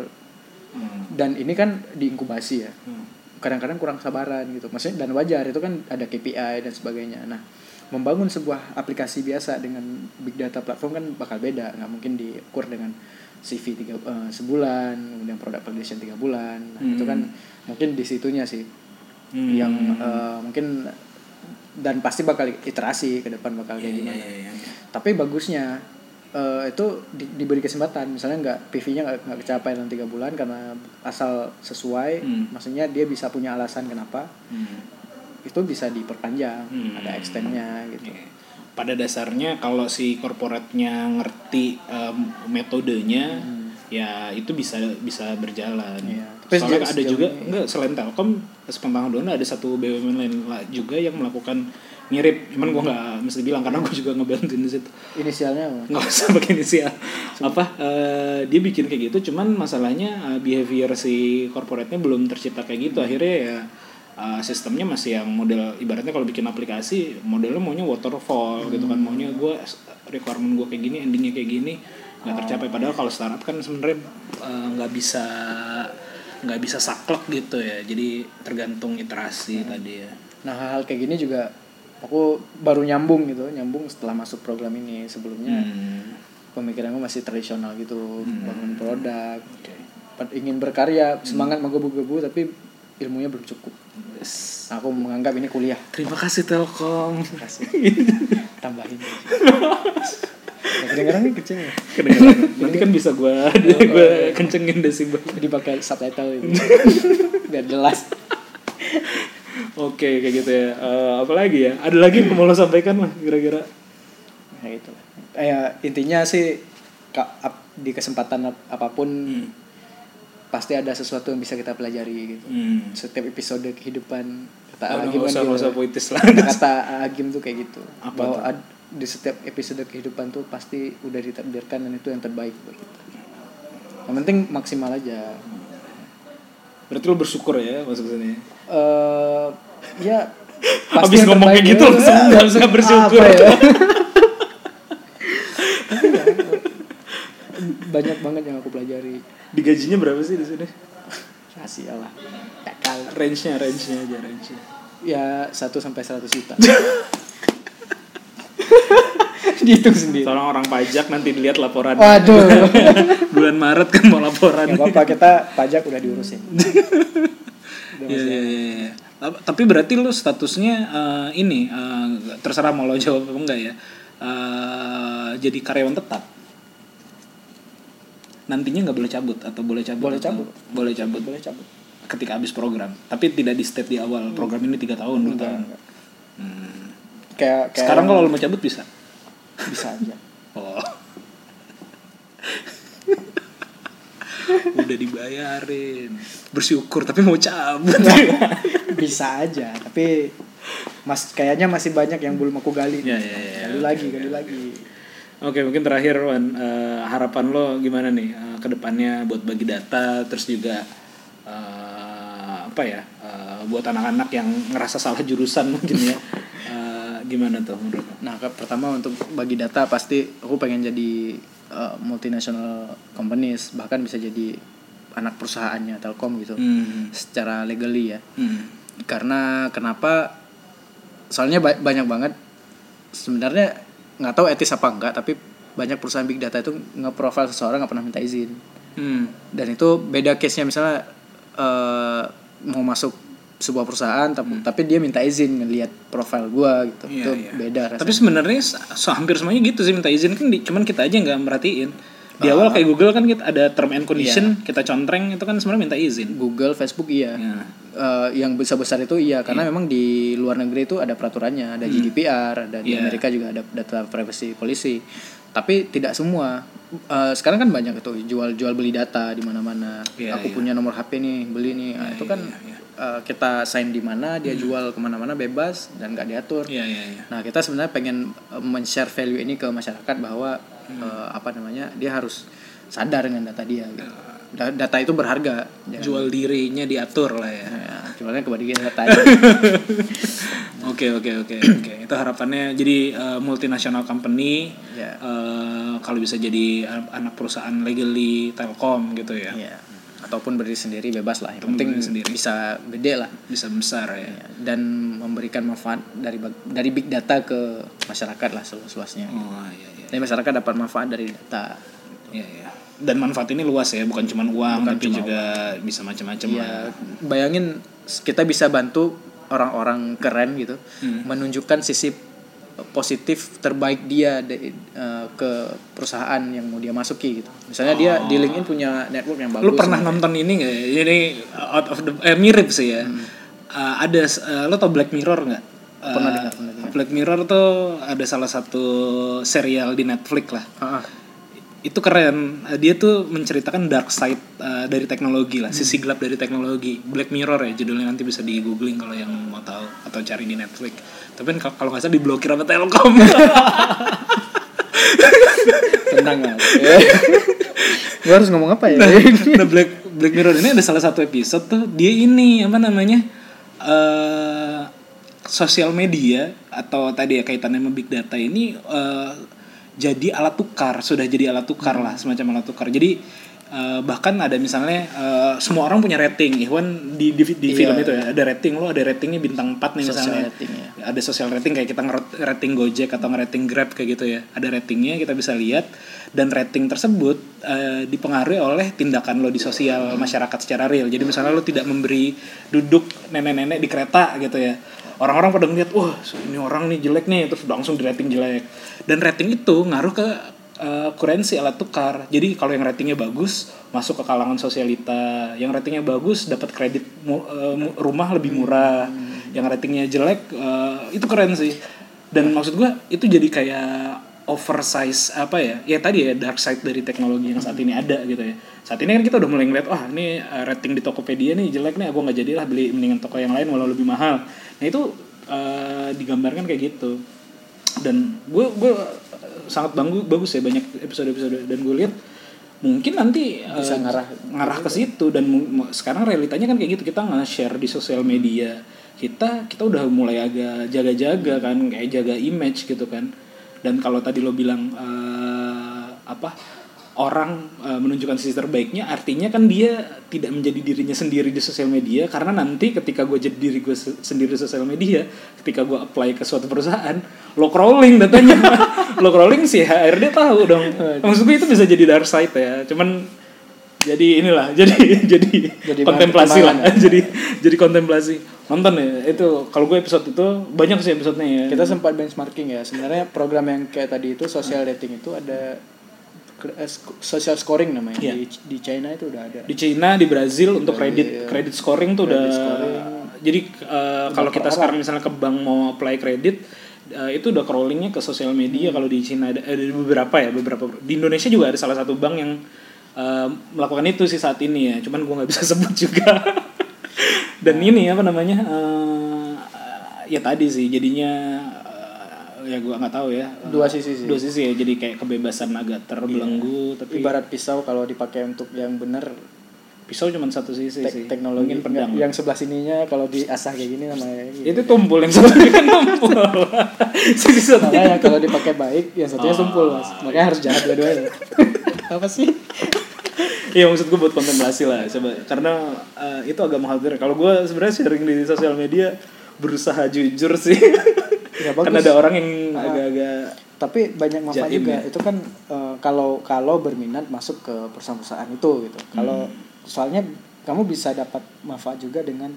Hmm. dan ini kan diinkubasi ya Hmm. Kadang-kadang kurang sabaran gitu. Maksudnya dan wajar itu kan ada KPI dan sebagainya. Nah membangun sebuah aplikasi biasa dengan big data platform kan bakal beda. Nggak mungkin diukur dengan CV tiga eh, sebulan kemudian product validation tiga bulan. Nah, itu kan mungkin di situnya sih. Hmm. yang eh, mungkin dan pasti bakal iterasi ke depan bakal kayak Iya, gimana. iya, iya, iya. tapi bagusnya eh, itu di- diberi kesempatan misalnya nggak PV-nya nggak nggak kecapai dalam tiga bulan karena asal sesuai Hmm. maksudnya dia bisa punya alasan kenapa Hmm. itu bisa diperpanjang Hmm. ada extendnya gitu Oke. Pada dasarnya kalau si korporatnya ngerti em, metodenya, ya itu bisa bisa berjalan. Iya. Tapi Soalnya ada juga ini- enggak selain Telkom, sepengetahuan ada satu BUMN lain juga yang melakukan mirip. Cuman gua nggak mesti bilang karena gua juga ngebantuin di situ. inisialnya apa? nggak usah pakai inisial. Apa eh, dia bikin kayak gitu cuman masalahnya eh, behavior si corporate-nya belum tercipta kayak gitu. Akhirnya ya eh, sistemnya masih yang model ibaratnya kalau bikin aplikasi modelnya maunya waterfall gitu kan. Maunya gue requirement gue kayak gini endingnya kayak gini nggak tercapai. Padahal kalau startup kan sebenarnya nggak bisa nggak bisa saklek gitu ya. Jadi tergantung iterasi tadi ya. Nah hal-hal kayak gini juga aku baru nyambung gitu nyambung setelah masuk program ini sebelumnya. Hmm. pemikiranku masih tradisional gitu Hmm. bangun produk ingin berkarya semangat menggebu-gebu tapi ilmunya belum cukup. Yes. aku menganggap ini kuliah. Terima kasih Telkom. Kasih. Tambahin. Ya, kedengeran nih kecil ya. Kedengeran nanti kan bisa gue gue kencengin desibel. Dipakai subtitle itu biar jelas oke kayak gitu ya. Eh, apa lagi ya? Ada lagi yang mau lo sampaikan lah kira-kira? Nah itu eh, ya, intinya sih di kesempatan ap- apa pun pasti ada sesuatu yang bisa kita pelajari gitu. Hmm. setiap episode kehidupan kata Oh, Agim nggak kan usah gitu. usah puitis lah. kata Agim tuh kayak gitu. Apa bahwa ad- di setiap episode kehidupan tuh pasti udah ditakdirkan dan itu yang terbaik buat kita. Yang penting maksimal aja berarti lo bersyukur ya masuk sini eh ya Habis yang ngomong kayak gitu ya. langsung nggak usah bersyukur. Apa ya? Ya, banyak banget yang aku pelajari Digajinya berapa sih di sini? rahasia lah Range-nya, range-nya aja range-nya. ya 1 sampai 100 juta dihitung sendiri Tolong orang pajak nanti dilihat laporan. waduh Bulan Maret kan mau laporan. nggak apa-apa kita pajak udah diurusin Iya, iya, iya, iya. Tap- Tapi berarti lu statusnya eh, ini eh, terserah mau lo jawab apa enggak ya. Eh, jadi karyawan tetap. Nantinya nggak boleh cabut atau boleh cabut? Boleh cabut. Boleh cabut. boleh cabut Ketika habis program. Tapi tidak di state di awal. Program ini tiga tahun, dua tahun. enggak. Hmm. kayak kayak Sekarang kalau lo mau cabut bisa. Bisa aja Oh. Udah dibayarin. Bersyukur tapi mau cabut. bisa aja tapi mas kayaknya masih banyak yang belum aku gali Ya, ya, ya. gali lagi gali lagi Oke mungkin terakhir Wan Eh, harapan lo gimana nih eh, ke depannya buat bagi data terus juga eh, apa ya eh, buat anak-anak yang ngerasa salah jurusan mungkin ya Eh, gimana tuh menurut? Nah, pertama untuk bagi data pasti aku pengen jadi uh, multinational companies, bahkan bisa jadi anak perusahaannya Telkom gitu. Hmm. Secara legally ya. Hmm. Karena kenapa? Soalnya ba- banyak banget sebenarnya nggak tahu etis apa enggak, tapi banyak perusahaan big data itu nge-profile seseorang nggak pernah minta izin. Hmm. Dan itu beda case-nya misalnya uh, mau masuk sebuah perusahaan tapi, tapi dia minta izin ngelihat profile gua gitu. Iya, itu iya. beda rasanya. Tapi sebenarnya so, hampir semuanya gitu sih minta izin kan di, cuman kita aja nggak merhatiin. Di awal kayak Google kan kita ada term and condition kita contreng itu kan sebenarnya minta izin. Google, Facebook iya. Ya. Eh, yang besar besar itu iya karena memang di luar negeri itu ada peraturannya, ada GDPR, ada di Iya. Amerika juga ada data privacy policy. Tapi tidak semua. Eh, sekarang kan banyak itu jual jual beli data di mana-mana. Iya, Aku iya. punya nomor HP nih, beli nih. Nah, itu kan eh, kita sign di mana, dia jual ke mana-mana bebas dan nggak diatur. Iya iya iya. Nah kita sebenarnya pengen eh, men-share value ini ke masyarakat bahwa eh, apa namanya dia harus sadar dengan data dia. Gitu. Da- Data itu berharga. Jangan- Jual dirinya diatur lah ya. Ya, kepada dia data aja. Oke oke oke oke itu harapannya jadi eh, multinational company Ya. eh, kalau bisa jadi an- anak perusahaan legally Telkom gitu ya Iya. Ataupun berdiri sendiri bebas lah. Yang penting sendiri. bisa gede lah. bisa besar ya. Ya, Dan memberikan manfaat dari dari big data ke masyarakat lah seluas-luasnya. Oh iya iya Jadi masyarakat dapat manfaat dari data. iya iya. Dan manfaat ini luas ya bukan cuma uang Bukan tapi cuma juga bisa macam-macam Ya, lah. bayangin kita bisa bantu orang-orang keren gitu Hmm. menunjukkan sisi positif terbaik dia de- eh, ke perusahaan yang mau dia masuki gitu. Misalnya dia di LinkedIn punya network yang bagus. Lu pernah nonton ini nggak? ya? Ini out of the eh, mirip sih ya. Eh, ada eh, lo tau Black Mirror nggak? Eh, Pernah dengar, pernah dengar. Black Mirror tuh ada salah satu serial di Netflix lah. Ah, ah. Itu keren. Eh, Dia tuh menceritakan dark side eh, dari teknologi lah, sisi gelap dari teknologi. Black Mirror ya judulnya nanti bisa di googling kalau yang mau tahu atau cari di Netflix. Tapi kan kalau- nggak salah diblokir sama Telkom. Tenang lah. Gue harus ngomong apa ya? nah Black Black Mirror ini ada salah satu episode tuh dia ini apa namanya eh sosial media atau tadi ya kaitannya sama big data ini eh, jadi alat tukar sudah jadi alat tukar lah semacam alat tukar jadi eh, bahkan ada misalnya eh, semua orang punya rating Iwan di di, di Iya. film itu ya ada rating lo ada ratingnya bintang 4 nih Social misalnya rating, ya. ada social rating kayak kita nge-rating Gojek atau nge-rating Grab kayak gitu ya. Ada ratingnya kita bisa lihat dan rating tersebut eh, dipengaruhi oleh tindakan lo di sosial masyarakat secara real. Jadi misalnya lo tidak memberi duduk nenek-nenek di kereta gitu ya. Orang-orang pada ngeliat, wah ini orang nih jelek nih, terus langsung di rating jelek. Dan rating itu ngaruh ke eh, kurensi alat tukar. Jadi kalau yang ratingnya bagus masuk ke kalangan sosialita, yang ratingnya bagus dapat kredit mu- mu- rumah lebih murah, yang ratingnya jelek eh, itu keren sih. Dan maksud gua itu jadi kayak oversize apa ya? Ya tadi ya dark side dari teknologi yang saat ini ada gitu ya. Saat ini kan kita udah mulai ngeliat, wah ini eh, rating di Tokopedia nih jelek nih, gua nggak jadilah beli mendingan toko yang lain walau lebih mahal. Nah itu eh, digambarkan kayak gitu dan gue gue sangat bagus bagus ya banyak episode episode dan gue lihat mungkin nanti Bisa eh, ngarah. ngarah ke situ dan sekarang realitanya kan kayak gitu kita nge-share di sosial media kita kita udah mulai agak jaga-jaga kan kayak jaga image gitu kan dan kalau tadi lo bilang eh, apa orang uh, menunjukkan sisi terbaiknya artinya kan dia tidak menjadi dirinya sendiri di sosial media karena nanti ketika gue jadi diri gue se- sendiri di sosial media ketika gue apply ke suatu perusahaan lo crawling datanya. Lo crawling sih HRD tahu dong. Maksud gue itu bisa jadi dark side ya. Cuman jadi inilah jadi jadi, Jadi kontemplasi lah. pertimbangan jadi jadi kontemplasi. Nonton ya itu kalau gue episode itu banyak sih episodenya ya. Kita sempat benchmarking ya sebenarnya program yang kayak tadi itu social rating itu ada eh, social scoring namanya. Iya. di, di China itu udah ada. Di China di Brazil untuk kredit kredit scoring tuh udah Credit scoring. jadi eh, kalau kita sekarang misalnya ke bank mau apply kredit eh, itu udah crawlingnya ke sosial media. Kalau di China ada, ada beberapa ya beberapa di Indonesia juga ada salah satu bank yang eh, melakukan itu sih saat ini ya. Cuman gue nggak bisa sebut juga. Dan ini apa namanya eh, ya tadi sih jadinya eh, ya gue nggak tahu ya. Dua sisi sih. Dua sisi ya jadi kayak kebebasan agak terbelenggu tapi ibarat pisau kalau dipakai untuk yang benar pisau cuma satu sisi tek- sih. teknologi mungkin pedang. yang sebelah sininya kalau diasah kayak gini namanya gitu. itu tumpul yang satunya kan tumpul. Sisi satunya makanya kalau dipakai baik yang satunya sumpul mas. Makanya harus jahat dua-duanya. Apa sih Iya maksud gue buat kontemplasi lah coba karena eh, itu agak mengkhawatirkan. Kalau gue sebenarnya sharing di sosial media berusaha jujur sih. Ya, bagus. ada orang yang agak-agak tapi banyak manfaat juga ya? itu kan eh, kalau kalau berminat masuk ke perusahaan-perusahaan itu gitu kalau soalnya kamu bisa dapat manfaat juga dengan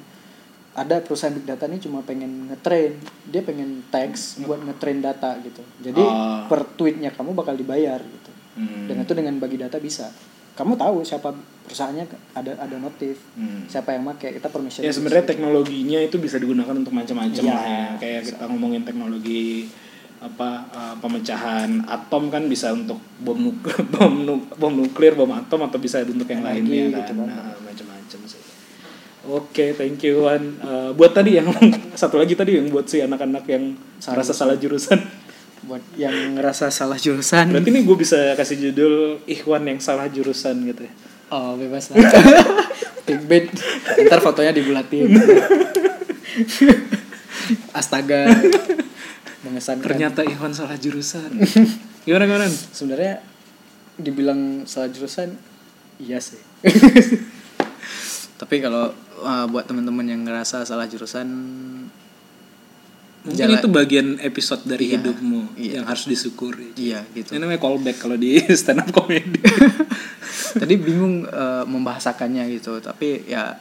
ada perusahaan big data ini cuma pengen ngetrain dia pengen tags buat ngetrain data gitu jadi Oh. per tweetnya kamu bakal dibayar gitu Hmm. dan itu dengan bagi data bisa kamu tahu siapa perusahaannya ada ada notif Hmm. siapa yang make kita permission ya sebenarnya teknologinya itu bisa digunakan untuk macam-macam Iya, lah ya. Kayak kita ngomongin teknologi apa eh, pemecahan atom kan bisa untuk bom nuk bom nuk bom nuklir bom atom atau bisa untuk yang Energi lainnya gitu kan kan. Nah, macam-macam sih Oke, thank you Wan. Eh, buat tadi yang satu lagi tadi yang buat si anak-anak yang Salah merasa salah jurusan. Buat yang ngerasa salah jurusan Berarti nih gue bisa kasih judul Ikhwan yang salah jurusan gitu ya. Oh bebas lah. Clickbait. Ntar fotonya dibulatin. Astaga. Mengesankan. Ternyata Ikhwan salah jurusan. Gimana gimana? sebenarnya dibilang salah jurusan iya sih. Tapi kalau uh, buat teman-teman yang ngerasa salah jurusan Mungkin Jalan- itu bagian episode dari Iya, hidupmu iya. yang harus disyukuri. iya gitu. Ini namanya callback kalau di stand up comedy. Tadi bingung uh, membahasakannya gitu, tapi ya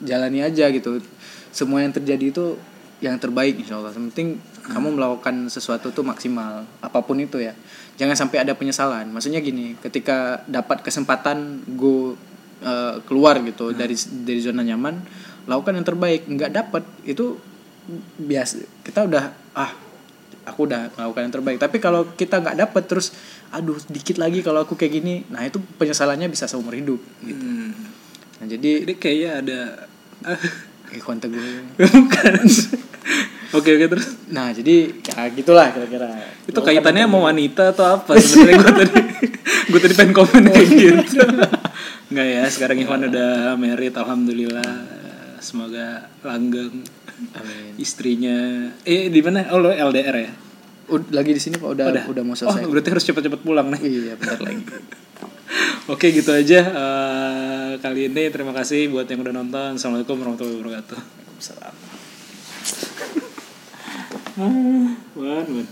jalani aja gitu. Semua yang terjadi itu yang terbaik insya Allah. Yang penting kamu melakukan sesuatu tuh maksimal, apa pun itu ya. Jangan sampai ada penyesalan. Maksudnya gini, ketika dapat kesempatan go uh, keluar gitu dari dari zona nyaman, lakukan yang terbaik. Nggak dapat itu biasa. Kita udah ah aku udah melakukan yang terbaik tapi kalau kita nggak dapet terus aduh dikit lagi kalau aku kayak gini nah itu penyesalannya bisa seumur hidup gitu Hmm. nah jadi Jadi kayaknya ada ikhwan teguh bukan. Oke oke terus. nah jadi ya gitulah kira-kira Itu kaitannya sama wanita atau apa sebenarnya gue tadi gue tadi pengen komen kayak gitu. Enggak ya, sekarang Ivan udah married alhamdulillah. Semoga langgeng Amin. istrinya. Eh di mana? Oh lo LDR ya? Ud- lagi di sini pak udah udah, mau selesai Oh, berarti harus cepet-cepet pulang nih. iya bentar lagi Oke gitu aja eh, kali ini terima kasih buat yang udah nonton. Assalamualaikum warahmatullahi wabarakatuh. Waalaikumsalam. Wan, wan.